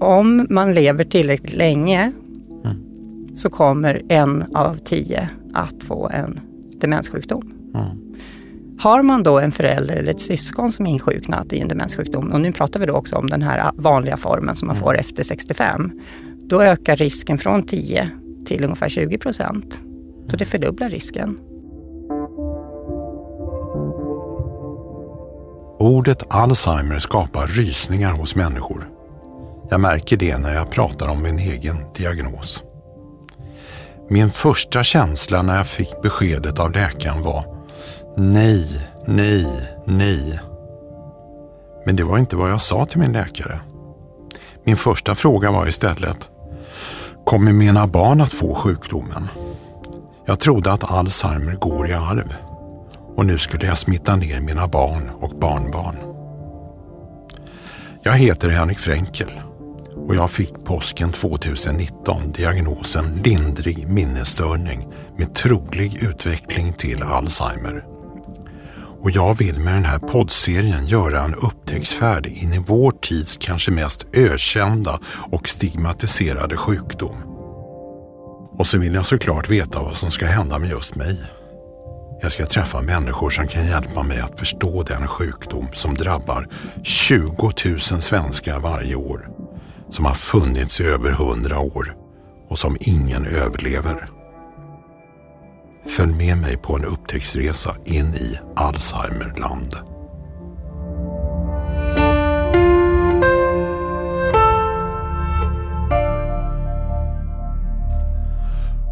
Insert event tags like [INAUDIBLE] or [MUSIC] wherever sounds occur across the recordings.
om man lever tillräckligt länge så kommer en av tio att få en demenssjukdom. Har man då en förälder eller ett syskon som är insjuknat i en demenssjukdom, och nu pratar vi då också om den här vanliga formen som man får efter 65, då ökar risken från 10 till ungefär 20 procent. Så det fördubblar risken. Ordet Alzheimer skapar rysningar hos människor. Jag märker det när jag pratar om min egen diagnos. Min första känsla när jag fick beskedet av läkaren var nej, nej, nej. Men det var inte vad jag sa till min läkare. Min första fråga var istället Kommer mina barn att få sjukdomen? Jag trodde att Alzheimer går i arv och nu skulle jag smitta ner mina barn och barnbarn. Jag heter Henrik Fränkel och jag fick påsken 2019 diagnosen lindrig minnesstörning med trolig utveckling till Alzheimer. Och jag vill med den här poddserien göra en upptäcktsfärd in i vår tids kanske mest ökända och stigmatiserade sjukdom. Och så vill jag såklart veta vad som ska hända med just mig. Jag ska träffa människor som kan hjälpa mig att förstå den sjukdom som drabbar 20 000 svenskar varje år. Som har funnits i över 100 år och som ingen överlever. Följ med mig på en upptäcktsresa in i Alzheimerland.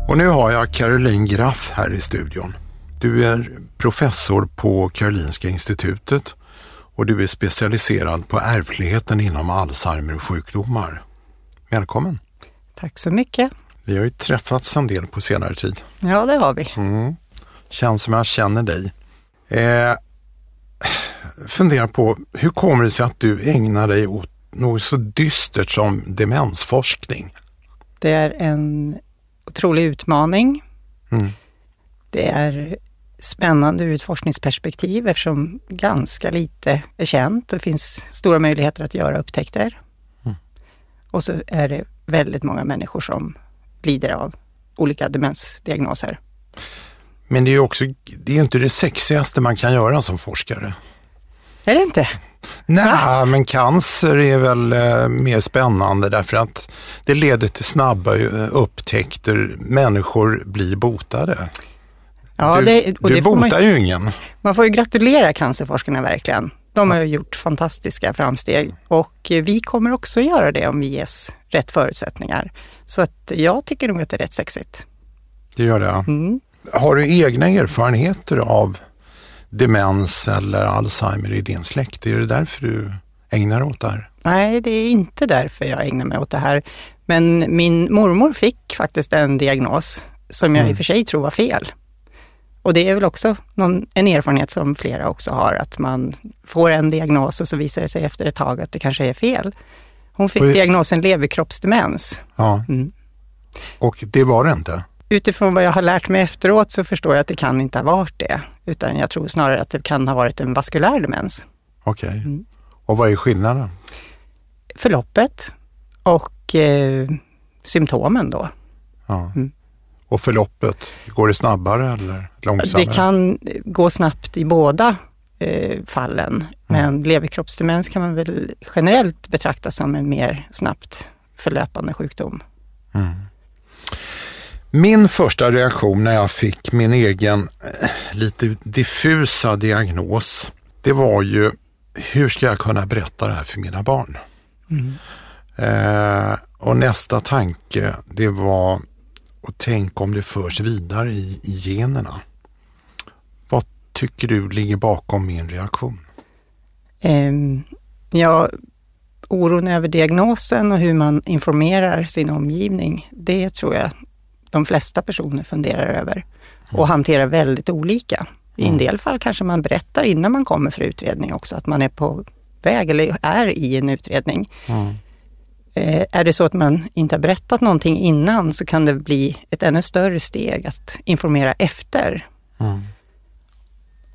Och nu har jag Caroline Graff här i studion. Du är professor på Karolinska institutet och du är specialiserad på ärftligheten inom Alzheimer-sjukdomar. Välkommen! Tack så mycket! Vi har ju träffats en del på senare tid. Ja, det har vi. Mm. Känns som jag känner dig. Eh, fundera på, hur kommer det sig att du ägnar dig åt något så dystert som demensforskning? Det är en otrolig utmaning. Mm. Det är spännande ur ett forskningsperspektiv eftersom ganska lite är känt. Det finns stora möjligheter att göra upptäckter. Mm. Och så är det väldigt många människor som lider av olika demensdiagnoser. Men det är ju också, det är inte det sexigaste man kan göra som forskare. Är det inte? Nej, men cancer är väl eh, mer spännande därför att det leder till snabba eh, upptäckter. Människor blir botade. Ja, du det, och du det botar man, ju ingen. Man får ju gratulera cancerforskarna verkligen. De har gjort fantastiska framsteg och vi kommer också göra det om vi ges rätt förutsättningar. Så att jag tycker nog att det är rätt sexigt. Det gör det? Mm. Har du egna erfarenheter av demens eller Alzheimer i din släkt? Är det därför du ägnar dig åt det här? Nej, det är inte därför jag ägnar mig åt det här. Men min mormor fick faktiskt en diagnos som jag mm. i och för sig tror var fel. Och det är väl också någon, en erfarenhet som flera också har, att man får en diagnos och så visar det sig efter ett tag att det kanske är fel. Hon fick och, diagnosen leverkroppsdemens. Ja. Mm. Och det var det inte? Utifrån vad jag har lärt mig efteråt så förstår jag att det kan inte ha varit det, utan jag tror snarare att det kan ha varit en vaskulär demens. Okej. Okay. Mm. Och vad är skillnaden? Förloppet och eh, symptomen då. Ja. Mm. Och förloppet, går det snabbare eller långsammare? Det kan gå snabbt i båda eh, fallen, mm. men leverkroppsdemens kan man väl generellt betrakta som en mer snabbt förlöpande sjukdom. Mm. Min första reaktion när jag fick min egen eh, lite diffusa diagnos, det var ju hur ska jag kunna berätta det här för mina barn? Mm. Eh, och nästa tanke, det var och tänk om det förs vidare i, i generna. Vad tycker du ligger bakom min reaktion? Um, ja, oron över diagnosen och hur man informerar sin omgivning, det tror jag de flesta personer funderar över och mm. hanterar väldigt olika. I en mm. del fall kanske man berättar innan man kommer för utredning också, att man är på väg eller är i en utredning. Mm. Eh, är det så att man inte har berättat någonting innan så kan det bli ett ännu större steg att informera efter. Mm.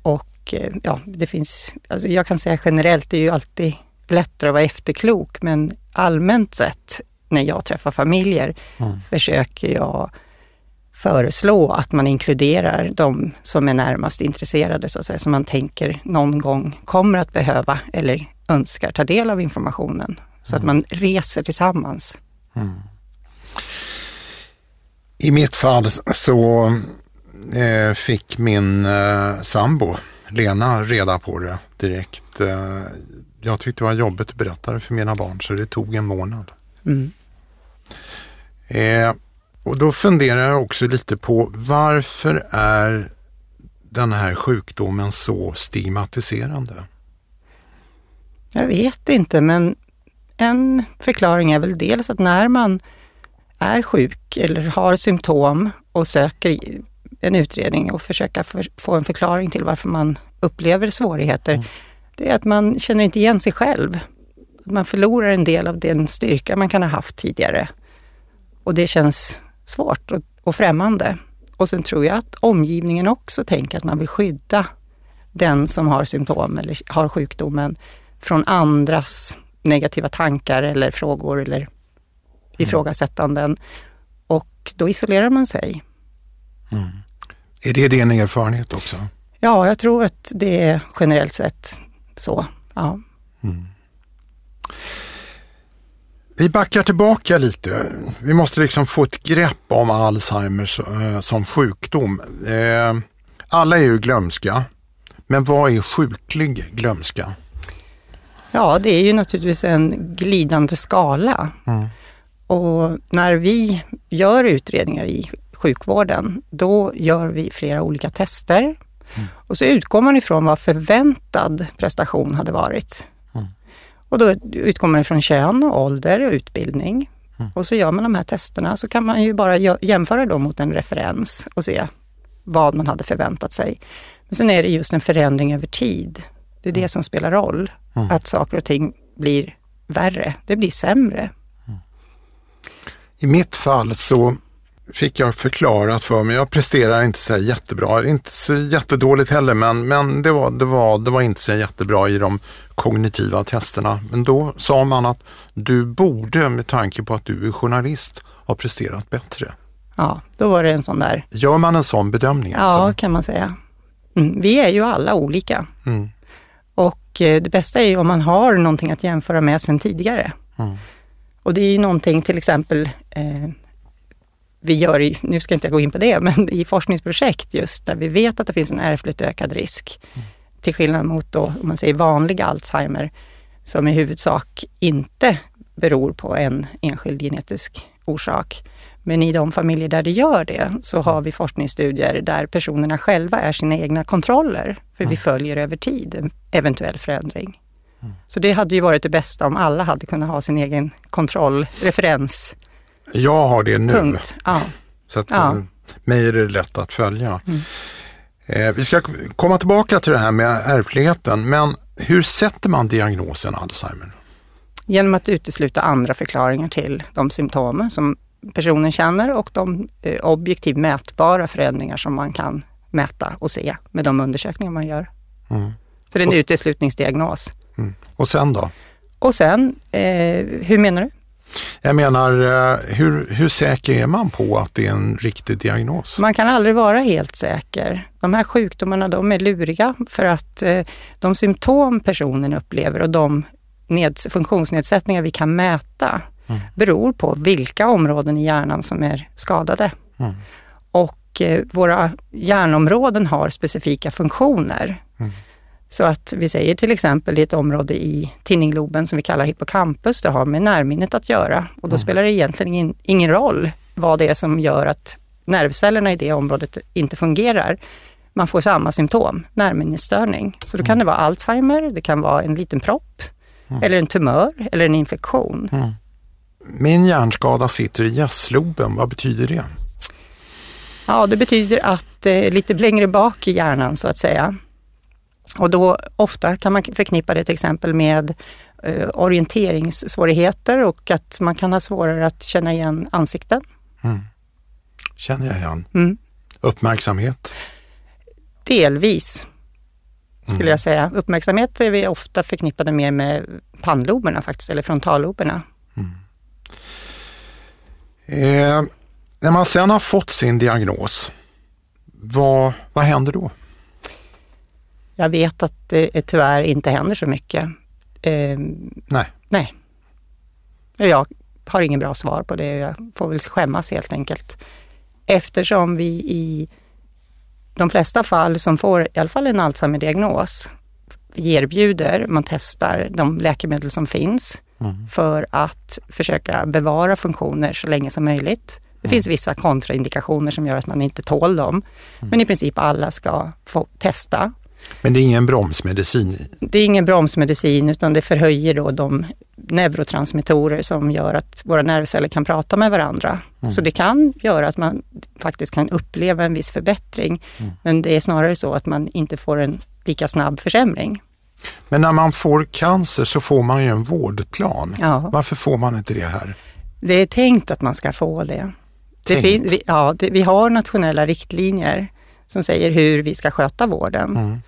Och eh, ja, det finns, alltså jag kan säga generellt, det är ju alltid lättare att vara efterklok, men allmänt sett när jag träffar familjer mm. försöker jag föreslå att man inkluderar de som är närmast intresserade, så att säga, som man tänker någon gång kommer att behöva eller önskar ta del av informationen. Så att man reser tillsammans. Mm. I mitt fall så eh, fick min eh, sambo Lena reda på det direkt. Eh, jag tyckte det var jobbigt att berätta det för mina barn så det tog en månad. Mm. Eh, och då funderar jag också lite på varför är den här sjukdomen så stigmatiserande? Jag vet inte, men en förklaring är väl dels att när man är sjuk eller har symptom och söker en utredning och försöka för, få en förklaring till varför man upplever svårigheter, mm. det är att man känner inte igen sig själv. Man förlorar en del av den styrka man kan ha haft tidigare. Och det känns svårt och, och främmande. Och sen tror jag att omgivningen också tänker att man vill skydda den som har symptom eller har sjukdomen från andras negativa tankar eller frågor eller mm. ifrågasättanden. Och då isolerar man sig. Mm. Är det din erfarenhet också? Ja, jag tror att det är generellt sett så. Ja. Mm. Vi backar tillbaka lite. Vi måste liksom få ett grepp om Alzheimers eh, som sjukdom. Eh, alla är ju glömska, men vad är sjuklig glömska? Ja, det är ju naturligtvis en glidande skala. Mm. Och när vi gör utredningar i sjukvården, då gör vi flera olika tester. Mm. Och så utgår man ifrån vad förväntad prestation hade varit. Mm. Och då utgår man ifrån kön, och ålder och utbildning. Mm. Och så gör man de här testerna så kan man ju bara jämföra dem mot en referens och se vad man hade förväntat sig. Men sen är det just en förändring över tid. Det är det mm. som spelar roll. Mm. Att saker och ting blir värre, det blir sämre. I mitt fall så fick jag förklarat för mig. Jag presterar inte så jättebra, inte så jättedåligt heller, men, men det, var, det, var, det var inte så jättebra i de kognitiva testerna. Men då sa man att du borde, med tanke på att du är journalist, ha presterat bättre. Ja, då var det en sån där. Gör man en sån bedömning? Ja, alltså? kan man säga. Mm, vi är ju alla olika. Mm. Eh, det bästa är ju om man har någonting att jämföra med sedan tidigare. Mm. Och det är ju någonting till exempel eh, vi gör, i, nu ska jag inte gå in på det, men i forskningsprojekt just där vi vet att det finns en ärftligt ökad risk. Mm. Till skillnad mot då, om man säger vanlig Alzheimer, som i huvudsak inte beror på en enskild genetisk orsak. Men i de familjer där det gör det så har vi forskningsstudier där personerna själva är sina egna kontroller. För mm. vi följer över tid en eventuell förändring. Mm. Så det hade ju varit det bästa om alla hade kunnat ha sin egen kontrollreferens jag har det nu. Punkt. Ja. Så att ja. Eh, mig är det lätt att följa. Mm. Eh, vi ska komma tillbaka till det här med ärftligheten, men hur sätter man diagnosen Alzheimer? Genom att utesluta andra förklaringar till de symptom som personen känner och de eh, objektivt mätbara förändringar som man kan mäta och se med de undersökningar man gör. Mm. Så det är en och, uteslutningsdiagnos. Mm. Och sen då? Och sen, eh, hur menar du? Jag menar, eh, hur, hur säker är man på att det är en riktig diagnos? Man kan aldrig vara helt säker. De här sjukdomarna de är luriga för att eh, de symptom personen upplever och de funktionsnedsättningar vi kan mäta mm. beror på vilka områden i hjärnan som är skadade. Mm. Och eh, våra hjärnområden har specifika funktioner. Mm. Så att vi säger till exempel i ett område i tinningloben som vi kallar hippocampus, det har med närminnet att göra och då mm. spelar det egentligen ingen, ingen roll vad det är som gör att nervcellerna i det området inte fungerar. Man får samma symptom, närminnesstörning. Så då kan mm. det vara Alzheimer, det kan vara en liten propp, mm. eller en tumör eller en infektion. Mm. Min hjärnskada sitter i gästloben, vad betyder det? Ja, det betyder att eh, lite längre bak i hjärnan så att säga, och då ofta kan man förknippa det till exempel med eh, orienteringssvårigheter och att man kan ha svårare att känna igen ansikten. Mm. Känner jag igen. Mm. Uppmärksamhet? Delvis. skulle mm. jag säga. Uppmärksamhet är vi ofta förknippade mer med pannloberna faktiskt, eller frontalloberna. Eh, när man sen har fått sin diagnos, vad, vad händer då? Jag vet att det tyvärr inte händer så mycket. Eh, nej. Nej. Jag har ingen bra svar på det. Jag får väl skämmas helt enkelt. Eftersom vi i de flesta fall som får i alla fall en Alzheimer-diagnos erbjuder, man testar de läkemedel som finns mm. för att försöka bevara funktioner så länge som möjligt. Det mm. finns vissa kontraindikationer som gör att man inte tål dem. Mm. Men i princip alla ska få testa. Men det är ingen bromsmedicin? Det är ingen bromsmedicin utan det förhöjer då de neurotransmittorer som gör att våra nervceller kan prata med varandra. Mm. Så det kan göra att man faktiskt kan uppleva en viss förbättring. Mm. Men det är snarare så att man inte får en lika snabb försämring. Men när man får cancer så får man ju en vårdplan. Ja. Varför får man inte det här? Det är tänkt att man ska få det. det vi, ja, det, vi har nationella riktlinjer som säger hur vi ska sköta vården. Mm.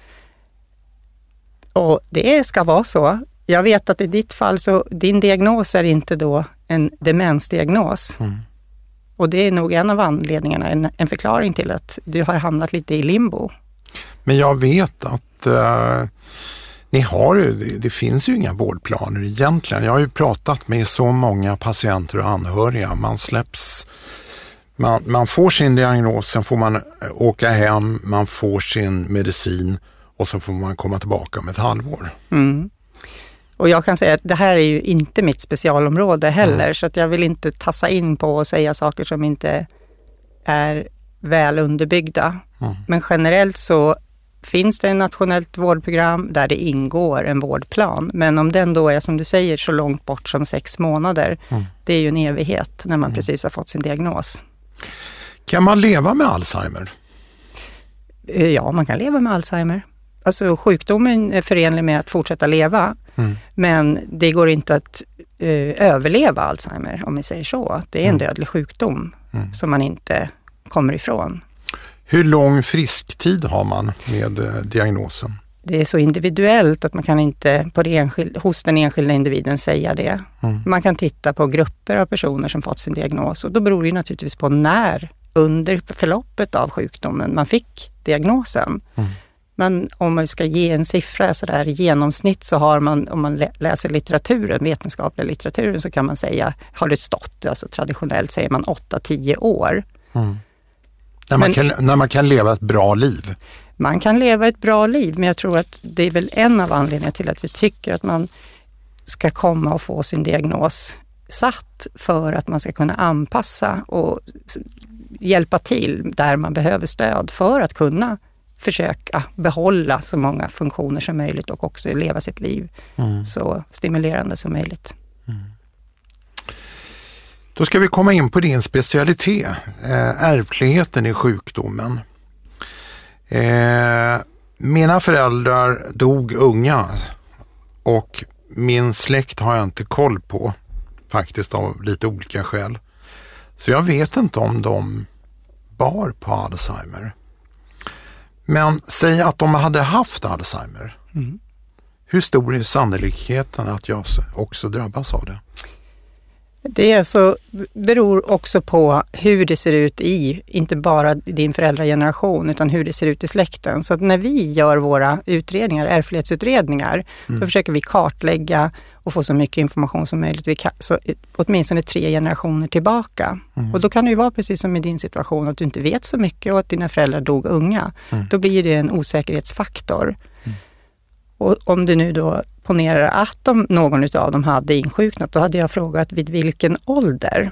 Och det ska vara så. Jag vet att i ditt fall så din diagnos är inte då en demensdiagnos. Mm. Och det är nog en av anledningarna, en, en, förklaring till att du har hamnat lite i limbo. Men jag vet att uh, ni har, det, det finns ju inga vårdplaner egentligen. Jag har ju pratat med så många patienter och anhöriga. Man släpps man, man får sin diagnos, sen får man åka hem, man får sin medicin och så får man komma tillbaka om ett halvår. Mm. Och jag kan säga att det här är ju inte mitt specialområde heller, mm. så att jag vill inte tassa in på och säga saker som inte är väl underbyggda. Mm. Men generellt så finns det ett nationellt vårdprogram där det ingår en vårdplan. Men om den då är, som du säger, så långt bort som sex månader, mm. det är ju en evighet när man mm. precis har fått sin diagnos. Kan man leva med Alzheimer? Eh, ja, man kan leva med Alzheimer. Alltså sjukdomen är förenlig med att fortsätta leva, mm. men det går inte att eh, överleva Alzheimer om vi säger så. Det är en mm. dödlig sjukdom mm. som man inte kommer ifrån. Hur lång frisktid har man med eh, diagnosen? Det är så individuellt att man kan inte på det enskilda, hos den enskilda individen säga det. Mm. Man kan titta på grupper av personer som fått sin diagnos och då beror det naturligtvis på när under förloppet av sjukdomen man fick diagnosen. Mm. Men om man ska ge en siffra så där i genomsnitt så har man, om man läser litteraturen, vetenskapliga litteraturen, så kan man säga, har det stått, alltså traditionellt säger man 8-10 år. Mm. När, man men, kan, när man kan leva ett bra liv? Man kan leva ett bra liv, men jag tror att det är väl en av anledningarna till att vi tycker att man ska komma och få sin diagnos satt för att man ska kunna anpassa och hjälpa till där man behöver stöd för att kunna försöka behålla så många funktioner som möjligt och också leva sitt liv mm. så stimulerande som möjligt. Mm. Då ska vi komma in på din specialitet, eh, ärftligheten i sjukdomen. Eh, mina föräldrar dog unga och min släkt har jag inte koll på faktiskt av lite olika skäl. Så jag vet inte om de bar på Alzheimer. Men säg att de hade haft Alzheimer. Mm. Hur stor är sannolikheten att jag också drabbas av det? Det alltså, beror också på hur det ser ut i, inte bara din föräldrageneration, utan hur det ser ut i släkten. Så att när vi gör våra utredningar, ärftlighetsutredningar, mm. då försöker vi kartlägga och få så mycket information som möjligt, vi kan, så, åtminstone tre generationer tillbaka. Mm. Och då kan det ju vara precis som i din situation, att du inte vet så mycket och att dina föräldrar dog unga. Mm. Då blir det en osäkerhetsfaktor. Och om du nu då ponerar att de, någon av dem hade insjuknat, då hade jag frågat vid vilken ålder?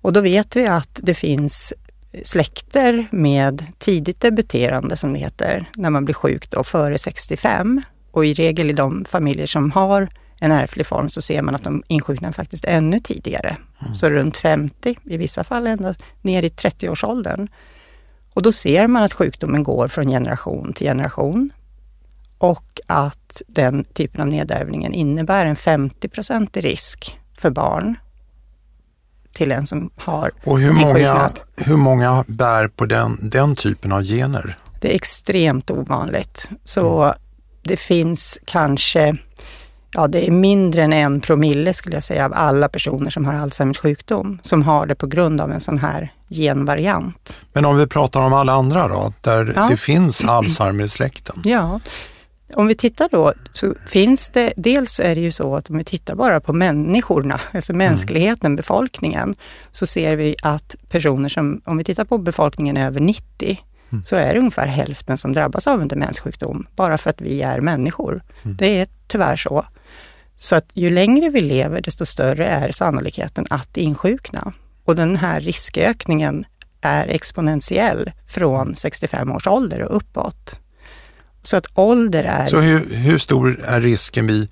Och då vet vi att det finns släkter med tidigt debuterande, som det heter, när man blir sjuk då, före 65. Och i regel i de familjer som har en ärftlig form så ser man att de insjuknar faktiskt ännu tidigare. Mm. Så runt 50, i vissa fall ända ner i 30-årsåldern. Och då ser man att sjukdomen går från generation till generation och att den typen av nedärvningen innebär en 50% risk för barn till en som har Och hur många, hur många bär på den, den typen av gener? Det är extremt ovanligt. Så det finns kanske, ja det är mindre än en promille skulle jag säga av alla personer som har Alzheimers sjukdom som har det på grund av en sån här genvariant. Men om vi pratar om alla andra då, där ja. det finns Alzheimer i släkten? Ja, om vi tittar då så finns det, dels är det ju så att om vi tittar bara på människorna, alltså mm. mänskligheten, mm. befolkningen, så ser vi att personer som, om vi tittar på befolkningen över 90, mm. så är det ungefär hälften som drabbas av en demenssjukdom, bara för att vi är människor. Mm. Det är tyvärr så. Så att ju längre vi lever, desto större är sannolikheten att insjukna. Och den här riskökningen är exponentiell från 65 års ålder och uppåt. Så att ålder är... Så hur, hur stor är risken vid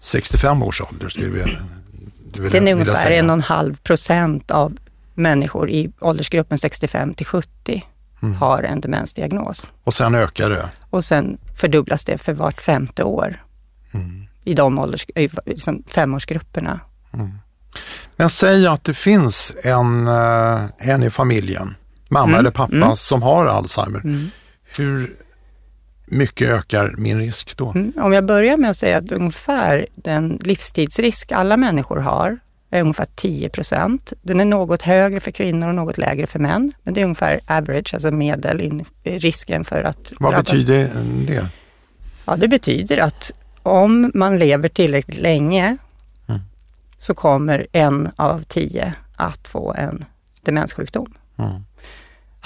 65 års ålder? Skulle vi, vill, Den är ungefär en och en halv procent av människor i åldersgruppen 65 till 70 mm. har en demensdiagnos. Och sen ökar det? Och sen fördubblas det för vart femte år mm. i de ålders, liksom femårsgrupperna. Mm. Men säg att det finns en, eh, en i familjen, mamma mm. eller pappa, mm. som har Alzheimer. Mm. Hur mycket ökar min risk då? Mm, om jag börjar med att säga att ungefär den livstidsrisk alla människor har är ungefär 10 procent. Den är något högre för kvinnor och något lägre för män. Men det är ungefär average, alltså medel, risken för att Vad drabbas. betyder det? Ja, det betyder att om man lever tillräckligt länge mm. så kommer en av tio att få en demenssjukdom. Mm.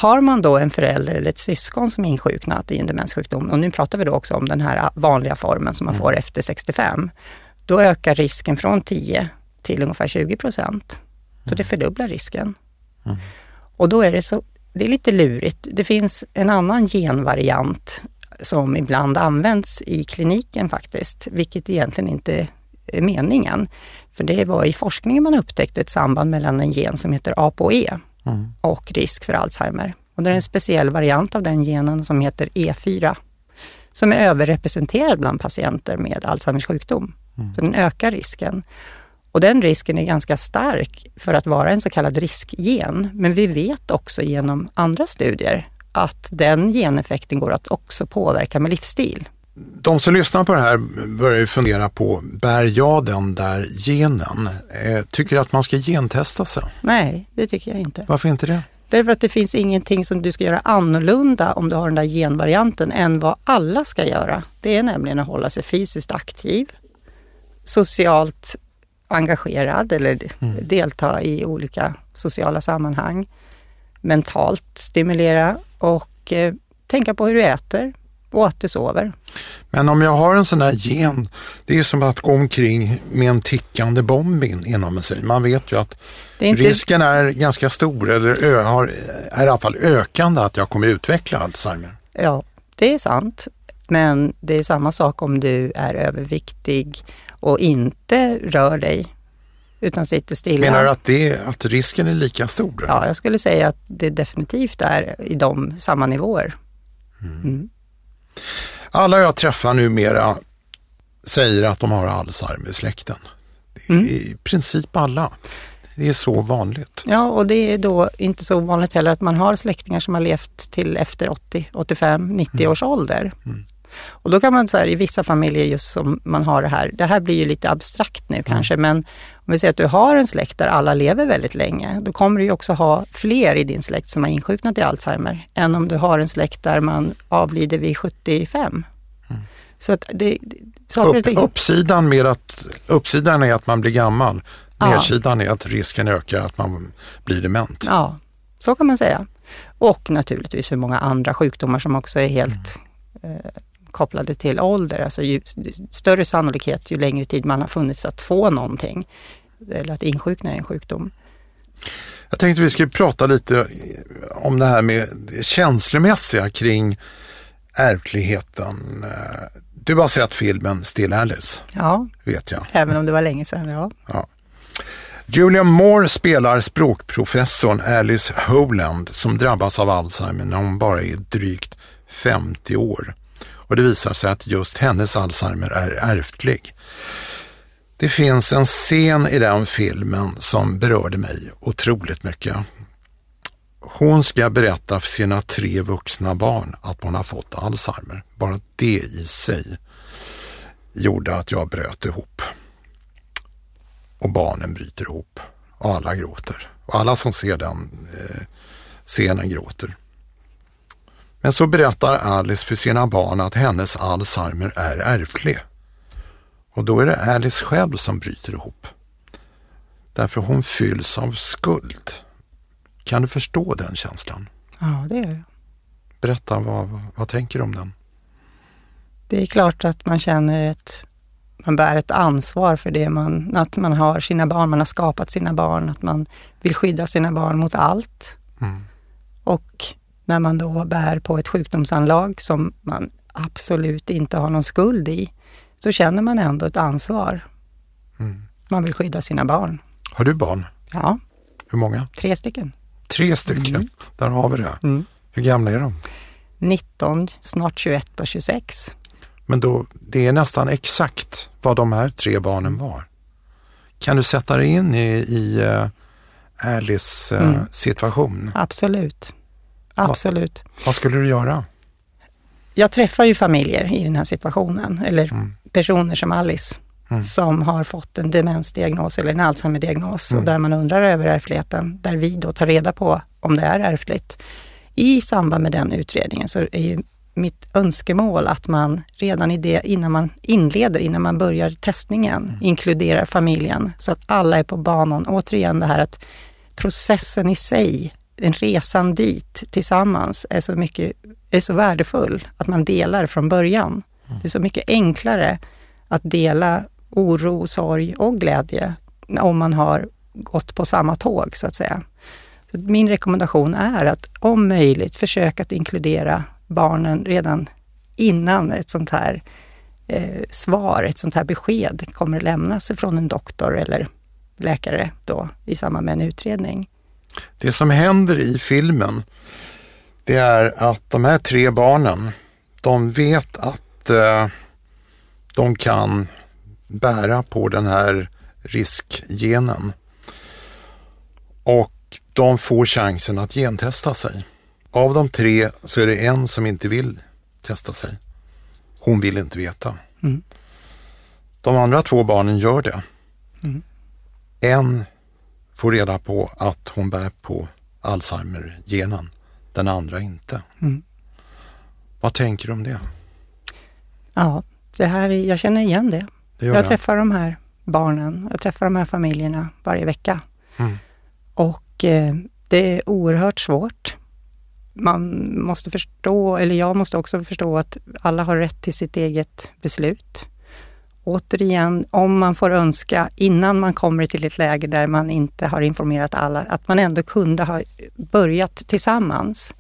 Har man då en förälder eller ett syskon som insjuknat i en demenssjukdom, och nu pratar vi då också om den här vanliga formen som man mm. får efter 65, då ökar risken från 10 till ungefär 20 procent. Så det mm. fördubblar risken. Mm. Och då är det så, det är lite lurigt. Det finns en annan genvariant som ibland används i kliniken faktiskt, vilket egentligen inte är meningen. För det var i forskningen man upptäckte ett samband mellan en gen som heter ApoE mm. och risk för Alzheimer. Och det är en speciell variant av den genen som heter E4 som är överrepresenterad bland patienter med Alzheimers sjukdom. Mm. Så den ökar risken. Och den risken är ganska stark för att vara en så kallad riskgen. Men vi vet också genom andra studier att den geneffekten går att också påverka med livsstil. De som lyssnar på det här börjar ju fundera på, bär jag den där genen? Eh, tycker du att man ska gentesta sig? Nej, det tycker jag inte. Varför inte det? Därför att det finns ingenting som du ska göra annorlunda om du har den där genvarianten än vad alla ska göra. Det är nämligen att hålla sig fysiskt aktiv, socialt engagerad eller mm. delta i olika sociala sammanhang, mentalt stimulera och eh, tänka på hur du äter, och att du sover. Men om jag har en sån här gen, det är som att gå omkring med en tickande bomb inom sig. Man vet ju att är inte... risken är ganska stor, eller ö, har, är i alla fall ökande, att jag kommer utveckla Alzheimer. Ja, det är sant. Men det är samma sak om du är överviktig och inte rör dig utan sitter stilla. Menar du att, det, att risken är lika stor? Ja, jag skulle säga att det definitivt är i de samma nivåer. Mm. Mm. Alla jag träffar numera säger att de har Alzheimer i släkten. Mm. I princip alla. Det är så vanligt. Ja, och det är då inte så vanligt heller att man har släktingar som har levt till efter 80, 85, 90 mm. års ålder. Mm. Och då kan man så här, i vissa familjer just som man har det här, det här blir ju lite abstrakt nu mm. kanske, men om vi säger att du har en släkt där alla lever väldigt länge, då kommer du ju också ha fler i din släkt som har insjuknat i Alzheimer, än om du har en släkt där man avlider vid 75. Mm. Så att det, Upp, uppsidan, med att, uppsidan är att man blir gammal, ja. nedsidan är att risken ökar att man blir dement. Ja, så kan man säga. Och naturligtvis för många andra sjukdomar som också är helt mm. eh, kopplade till ålder. Alltså ju större sannolikhet ju längre tid man har funnits att få någonting eller att insjukna i en sjukdom. Jag tänkte vi skulle prata lite om det här med det känslomässiga kring ärftligheten. Du har sett filmen Still Alice? Ja, vet jag. även om det var länge sedan. Ja. ja. Julian Moore spelar språkprofessorn Alice Howland som drabbas av Alzheimer när hon bara är drygt 50 år. Och det visar sig att just hennes Alzheimer är ärftlig. Det finns en scen i den filmen som berörde mig otroligt mycket. hon ska berätta för sina tre vuxna barn att hon har fått Alzheimer. Bara det i sig gjorde att jag bröt ihop. Och barnen bryter ihop och alla gråter. Och alla som ser den eh, scenen gråter. Men så berättar Alice för sina barn att hennes Alzheimer är ärftlig. Och då är det Alice själv som bryter ihop. Därför hon fylls av skuld. Kan du förstå den känslan? Ja, det gör jag. Berätta, vad, vad, tänker du om den? Det är klart att man känner ett, man bär ett ansvar för det man, att man har sina barn, man har skapat sina barn, att man vill skydda sina barn mot allt. Mm. Och när man då bär på ett sjukdomsanlag som man absolut inte har någon skuld i, så känner man ändå ett ansvar. Mm. Man vill skydda sina barn. Har du barn? Ja, Hur många? tre stycken. Tre stycken. Mm. Där har vi det. Mm. Hur gamla är de? 19, snart 21 och 26. Men då, det är nästan exakt vad de här tre barnen var. Kan du sätta dig in i, i uh, Alice uh, Mm. situation? Absolut. Absolut. Vad skulle du göra? Jag träffar ju familjer i den här situationen, eller Mm. personer som Alice, Mm. som har fått en demensdiagnos eller en Alzheimer-diagnos Mm. och där man undrar över ärftligheten, där vi då tar reda på om det är ärftligt. I samband med den utredningen så är ju mitt önskemål att man redan i det, innan man inleder, innan man börjar testningen, Mm. inkluderar familjen så att alla är på banan. Återigen det här att processen i sig, den resan dit tillsammans är så mycket, är så värdefull att man delar från början. Det är så mycket enklare att dela oro, sorg och glädje om man har gått på samma tåg så att säga. Så min rekommendation är att om möjligt försöka att inkludera barnen redan innan ett sånt här eh, svar, ett sånt här besked kommer lämnas från en doktor eller läkare då i samband med en utredning. Det som händer i filmen det är att de här tre barnen, de vet att eh, de kan bära på den här riskgenen. Och de får chansen att gentesta sig. Av de tre så är det en som inte vill testa sig. Hon vill inte veta. Mm. De andra två barnen gör det. Mm. En får reda på att hon bär på Alzheimer-genen, den andra inte. Mm. Vad tänker du om det? Ja, det här, är- jag känner igen det. det Jag det. träffar de här barnen, jag träffar de här familjerna varje vecka. Mm. Och eh, det är oerhört svårt. Man måste förstå, eller jag måste också förstå att alla har rätt till sitt eget beslut. Återigen, om man får önska innan man kommer till ett läge där man inte har informerat alla, att man ändå kunde ha börjat tillsammans.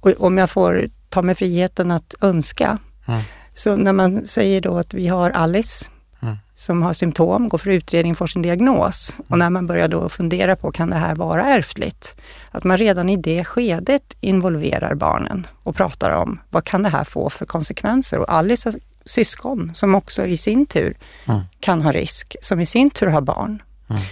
Och om jag får ta mig friheten att önska, Mm. så när man säger då att vi har Alice Mm. som har symptom, går för utredning, får sin diagnos. Och när man börjar då fundera på, kan det här vara ärftligt? Att man redan i det skedet involverar barnen och pratar om, vad kan det här få för konsekvenser? Och Alice syskon som också i sin tur Mm. kan ha risk, som i sin tur har barn. Mm.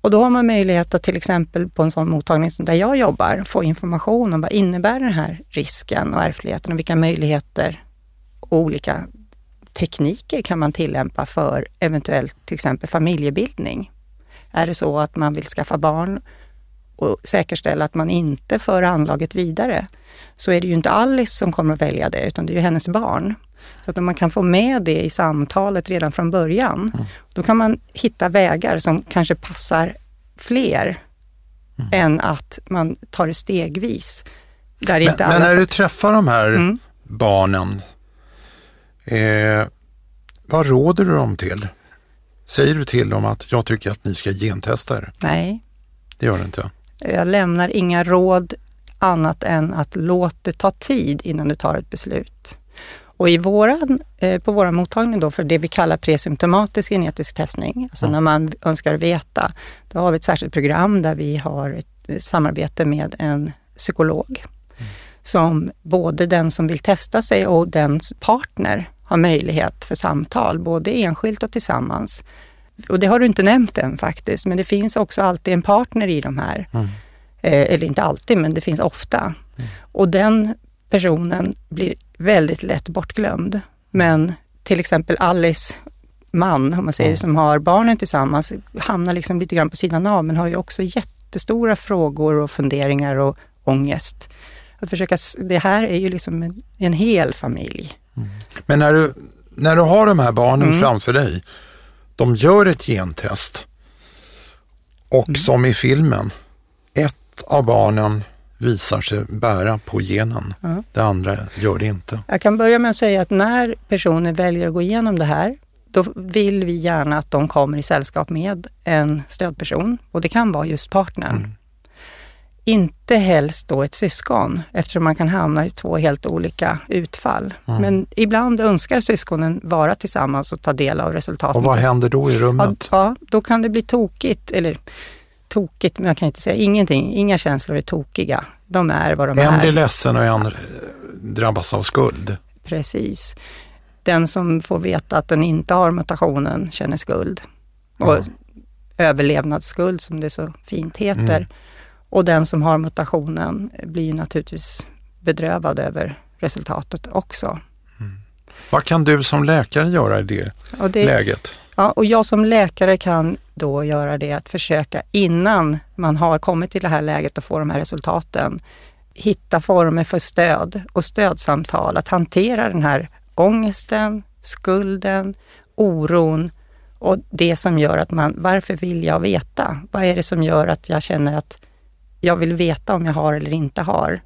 Och då har man möjlighet att till exempel på en sån mottagning som där jag jobbar få information om vad innebär den här risken och ärftligheten och vilka möjligheter och olika tekniker kan man tillämpa för eventuellt till exempel familjebildning. Är det så att man vill skaffa barn och säkerställa att man inte för anlaget vidare, så är det ju inte Alice som kommer att välja det, utan det är ju hennes barn. Så att om man kan få med det i samtalet redan från början, då kan man hitta vägar som kanske passar fler än att man tar det stegvis. Där Men, inte men alla... när du träffar de här Mm. barnen, eh, vad råder du dem till? Säger du till dem att jag tycker att ni ska gentesta er? Nej, Det gör du inte. Jag lämnar inga råd annat än att låt det ta tid innan du tar ett beslut. Och i våran, eh, på vår mottagning då för det vi kallar presymptomatisk genetisk testning, alltså Ja. när man önskar veta, då har vi ett särskilt program där vi har ett eh, samarbete med en psykolog som både den som vill testa sig och dens partner har möjlighet för samtal, både enskilt och tillsammans. Och det har du inte nämnt än faktiskt, men det finns också alltid en partner i de här. Mm. Eh, eller inte alltid, men det finns ofta. Mm. Och den personen blir väldigt lätt bortglömd. Men till exempel Alice man, om man säger, mm. som har barnen tillsammans, hamnar liksom lite grann på sidan av, men har ju också jättestora frågor och funderingar och ångest. Att försöka, det här är ju liksom en, en hel familj. Mm. Men när du, när du har de här barnen mm. framför dig, de gör ett gentest och mm. som i filmen, ett av barnen visar sig bära på genen. Mm. Det andra gör det inte. Jag kan börja med att säga att när personer väljer att gå igenom det här, då vill vi gärna att de kommer i sällskap med en stödperson och det kan vara just partnern. Mm. Inte helst då ett syskon eftersom man kan hamna i två helt olika utfall. Mm. Men ibland önskar syskonen vara tillsammans och ta del av resultatet. Och vad händer då i rummet? Ja, ja då kan det bli tokigt. Eller tokigt, men jag kan inte säga ingenting. Inga känslor är tokiga. De är vad de en är. En blir ledsen och en drabbas av skuld. Precis. Den som får veta att den inte har mutationen känner skuld. Och ja. överlevnadsskuld som det så fint heter. Mm. Och den som har mutationen blir naturligtvis bedrövad över resultatet också. Mm. Vad kan du som läkare göra i det, det läget? Ja, och jag som läkare kan då göra det att försöka innan man har kommit till det här läget och får de här resultaten, hitta former för stöd och stödsamtal, att hantera den här ångesten, skulden, oron och det som gör att man, varför vill jag veta? Vad är det som gör att jag känner att jag vill veta om jag har eller inte har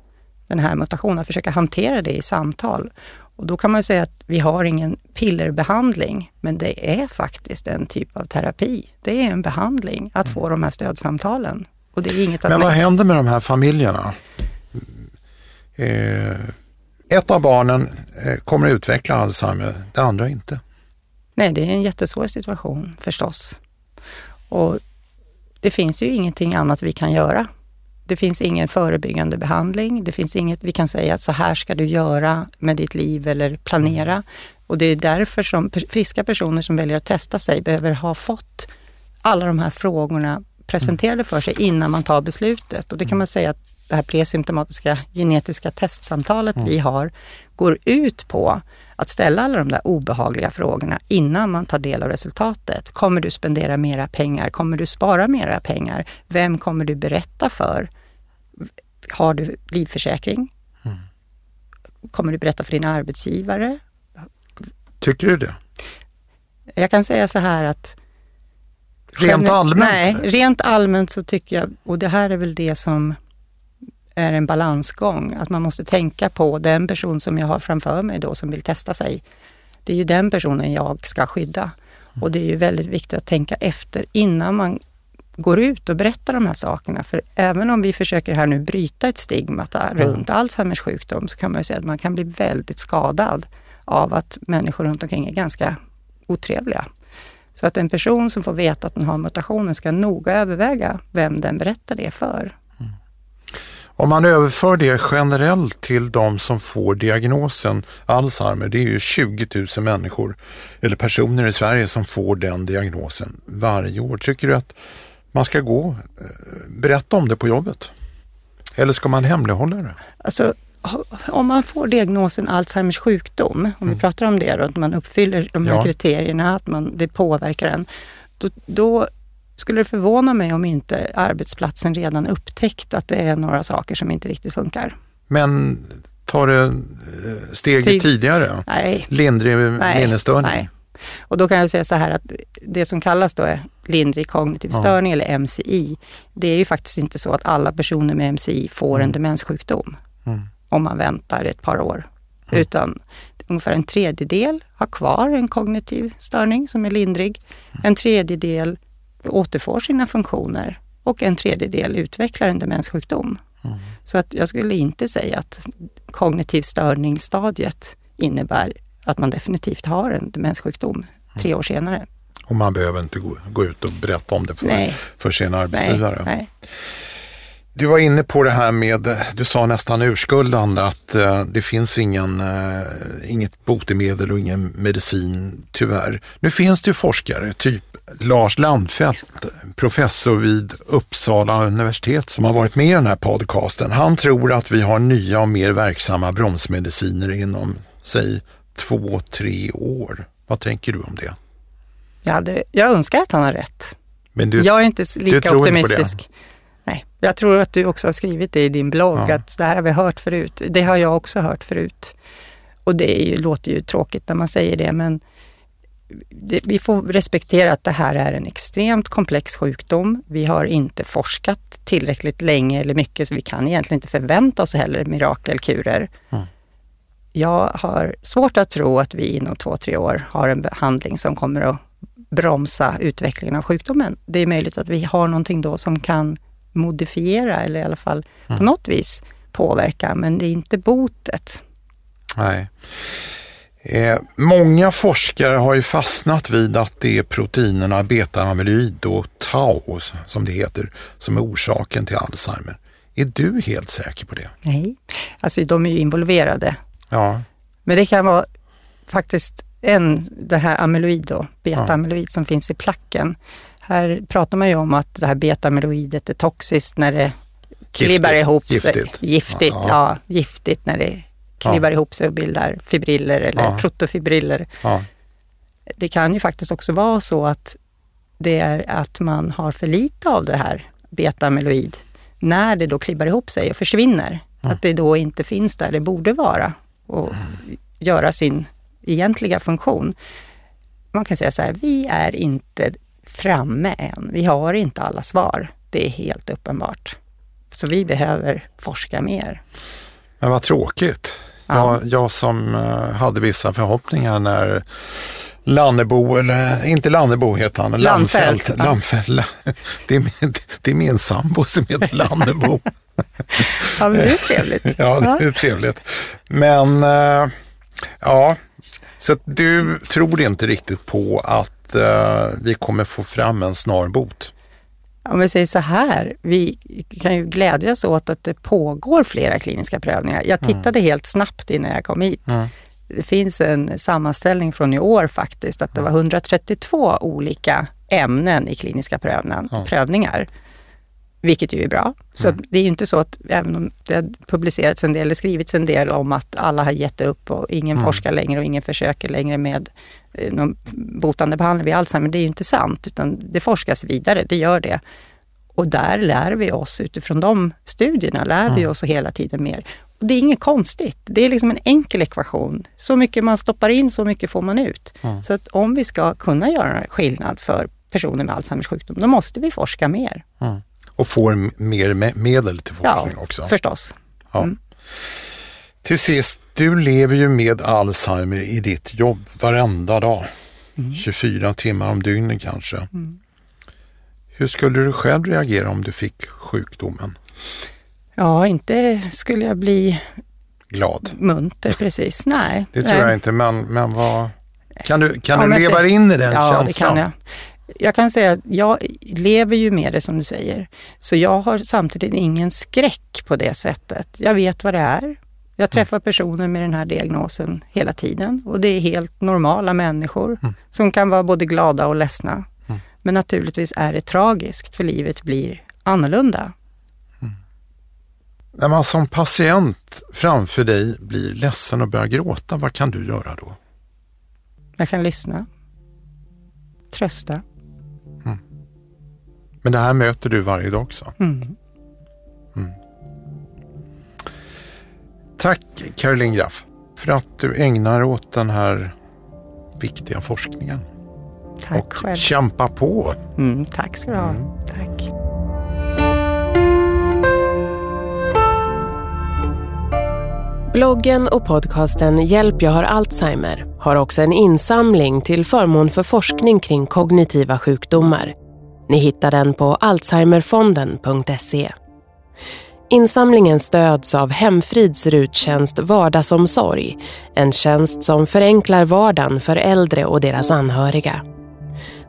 den här mutationen, försöka hantera det i samtal. Och då kan man säga att vi har ingen pillerbehandling, men det är faktiskt en typ av terapi. Det är en behandling att få de här stödsamtalen. Och det är inget men vad händer med de här familjerna? Eh, ett av barnen eh, kommer att utveckla Alzheimer, det andra inte. Nej, det är en jättesvår situation förstås. Och det finns ju ingenting annat vi kan göra det finns ingen förebyggande behandling. Det finns inget vi kan säga att så här ska du göra med ditt liv eller planera. Och det är därför som friska personer som väljer att testa sig behöver ha fått alla de här frågorna presenterade för sig innan man tar beslutet. Och det kan man säga att det här presymptomatiska genetiska testsamtalet vi har går ut på att ställa alla de där obehagliga frågorna innan man tar del av resultatet. Kommer du spendera mera pengar? Kommer du spara mera pengar? Vem kommer du berätta för? Har du livförsäkring? Mm. Kommer du berätta för din arbetsgivare? Tycker du det? Jag kan säga så här att Rent allmänt? Nej, rent allmänt så tycker jag, och det här är väl det som är en balansgång. Att man måste tänka på den person som jag har framför mig då som vill testa sig. Det är ju den personen jag ska skydda. Och det är ju väldigt viktigt att tänka efter innan man går ut och berättar de här sakerna. För även om vi försöker här nu bryta ett stigma runt mm. Alzheimers sjukdom så kan man ju säga att man kan bli väldigt skadad av att människor runt omkring är ganska otrevliga. Så att en person som får veta att den har mutationen ska noga överväga vem den berättar det för. Om man överför det generellt till de som får diagnosen Alzheimer, det är ju 20 000 människor eller personer i Sverige som får den diagnosen varje år. Tycker du att man ska gå, eh, berätta om det på jobbet? Eller ska man hemlighålla det? Alltså, om man får diagnosen Alzheimers sjukdom, om mm. vi pratar om det då, att man uppfyller de här ja. kriterierna, att man, det påverkar en, då, då skulle det förvåna mig om inte arbetsplatsen redan upptäckt att det är några saker som inte riktigt funkar. Men tar det eh, steget Tid. tidigare? Nej. Lindrig minnesstörning? Nej. Och då kan jag säga så här att det som kallas då är lindrig kognitiv störning ja. eller MCI, det är ju faktiskt inte så att alla personer med MCI får mm. en demenssjukdom mm. om man väntar ett par år. Mm. Utan ungefär en tredjedel har kvar en kognitiv störning som är lindrig. En tredjedel återfår sina funktioner och en tredjedel utvecklar en demenssjukdom. Mm. Så att jag skulle inte säga att kognitiv störningsstadiet innebär att man definitivt har en demenssjukdom tre mm. år senare. Och man behöver inte gå, gå ut och berätta om det för, för sin arbetsgivare. Nej, nej. Du var inne på det här med, du sa nästan urskuldande att uh, det finns ingen, uh, inget botemedel och ingen medicin tyvärr. Nu finns det ju forskare, typ Lars Landfelt, professor vid Uppsala universitet som har varit med i den här podcasten. Han tror att vi har nya och mer verksamma bromsmediciner inom, säg, två, tre år. Vad tänker du om det? Ja, det, jag önskar att han har rätt. Men du, jag är inte lika optimistisk. Inte Nej, jag tror att du också har skrivit det i din blogg, ja. att det här har vi hört förut. Det har jag också hört förut. Och det ju, låter ju tråkigt när man säger det, men det, vi får respektera att det här är en extremt komplex sjukdom. Vi har inte forskat tillräckligt länge eller mycket, så vi kan egentligen inte förvänta oss heller mirakelkurer. Mm. Jag har svårt att tro att vi inom två, tre år har en behandling som kommer att bromsa utvecklingen av sjukdomen. Det är möjligt att vi har någonting då som kan modifiera eller i alla fall mm. på något vis påverka, men det är inte botet. Nej. Eh, många forskare har ju fastnat vid att det är proteinerna beta-amyloid och tau, som det heter, som är orsaken till Alzheimer. Är du helt säker på det? Nej, alltså de är ju involverade. Ja. Men det kan vara faktiskt en, det här amyloid då, beta-amyloid ja. som finns i placken. Här pratar man ju om att det här beta-amyloidet är toxiskt när det klibbar ihop sig. Giftigt. Giftigt, ja. ja. Giftigt när det klibbar ja. ihop sig och bildar fibriller eller ja. protofibriller. Ja. Det kan ju faktiskt också vara så att det är att man har för lite av det här beta-amyloid när det då klibbar ihop sig och försvinner. Att det då inte finns där det borde vara och göra sin egentliga funktion. Man kan säga så här, vi är inte framme än. Vi har inte alla svar. Det är helt uppenbart. Så vi behöver forska mer. Men vad tråkigt. Ja. Jag, jag som uh, hade vissa förhoppningar när Lannebo, eller inte Lannebo heter han, Landfält. Ja. Landfält. [LAUGHS] Det, är min, det är min sambo som heter [LAUGHS] Lannebo. ja, men det är trevligt. [LAUGHS] ja, det är trevligt. Men uh, ja, så du tror inte riktigt på att uh, vi kommer få fram en snar bot? Om vi säger så här, vi kan ju glädjas åt att det pågår flera kliniska prövningar. Jag mm. tittade mm. helt snabbt innan jag kom hit. Mm. Det finns en sammanställning från i år faktiskt, att det var 132 mm. olika ämnen i kliniska prövningar vilket ju är bra. Så mm. det är ju inte så att även om det har publicerats en del, eller skrivits en del om att alla har gett upp och ingen mm. forskar längre och ingen försöker längre med eh, någon botande behandling vid Alzheimer. Det är ju inte sant, utan det forskas vidare, det gör det. Och där lär vi oss, utifrån de studierna, lär mm. vi oss hela tiden mer. Och det är inget konstigt, det är liksom en enkel ekvation. Så mycket man stoppar in, så mycket får man ut. Mm. Så att om vi ska kunna göra skillnad för personer med Alzheimers sjukdom, då måste vi forska mer. Och får mer medel till forskning ja, också. förstås. Ja. Mm. Till sist, du lever ju med Alzheimer i ditt jobb varenda dag. Mm. 24 timmar om dygnet kanske. Mm. Hur skulle du själv reagera om du fick sjukdomen? Ja, inte skulle jag bli glad. Munter precis, nej. Det tror jag inte, men, men vad... Kan du, kan ja, du leva in i den ja, känslan? Ja, det kan jag jag kan säga att jag lever ju med det som du säger. Så jag har samtidigt ingen skräck på det sättet. Jag vet vad det är. Jag träffar personer med den här diagnosen hela tiden och det är helt normala människor mm. som kan vara både glada och ledsna. Mm. Men naturligtvis är det tragiskt för livet blir annorlunda. Mm. När man som patient framför dig blir ledsen och börjar gråta, vad kan du göra då? Jag kan lyssna, trösta, men det här möter du varje dag också? Mm. Mm. Tack Caroline Graff för att du ägnar åt den här viktiga forskningen. Tack och själv. kämpa på. Mm, tack ska du ha. Mm. Tack. Bloggen och podcasten Hjälp jag har Alzheimer har också en insamling till förmån för forskning kring kognitiva sjukdomar ni hittar den på alzheimerfonden.se. Insamlingen stöds av Hemfrids ruttjänst Vardagsomsorg, en tjänst som förenklar vardagen för äldre och deras anhöriga.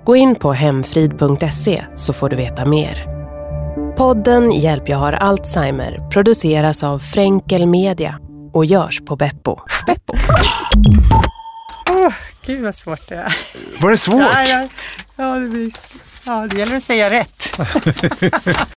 Gå in på hemfrid.se så får du veta mer. Podden Hjälp jag har Alzheimer produceras av Fränkel Media och görs på Beppo. Beppo. Oh, gud vad svårt det är. Var det svårt? Ja, ja, ja, det, blir, ja, det gäller att säga rätt. [LAUGHS]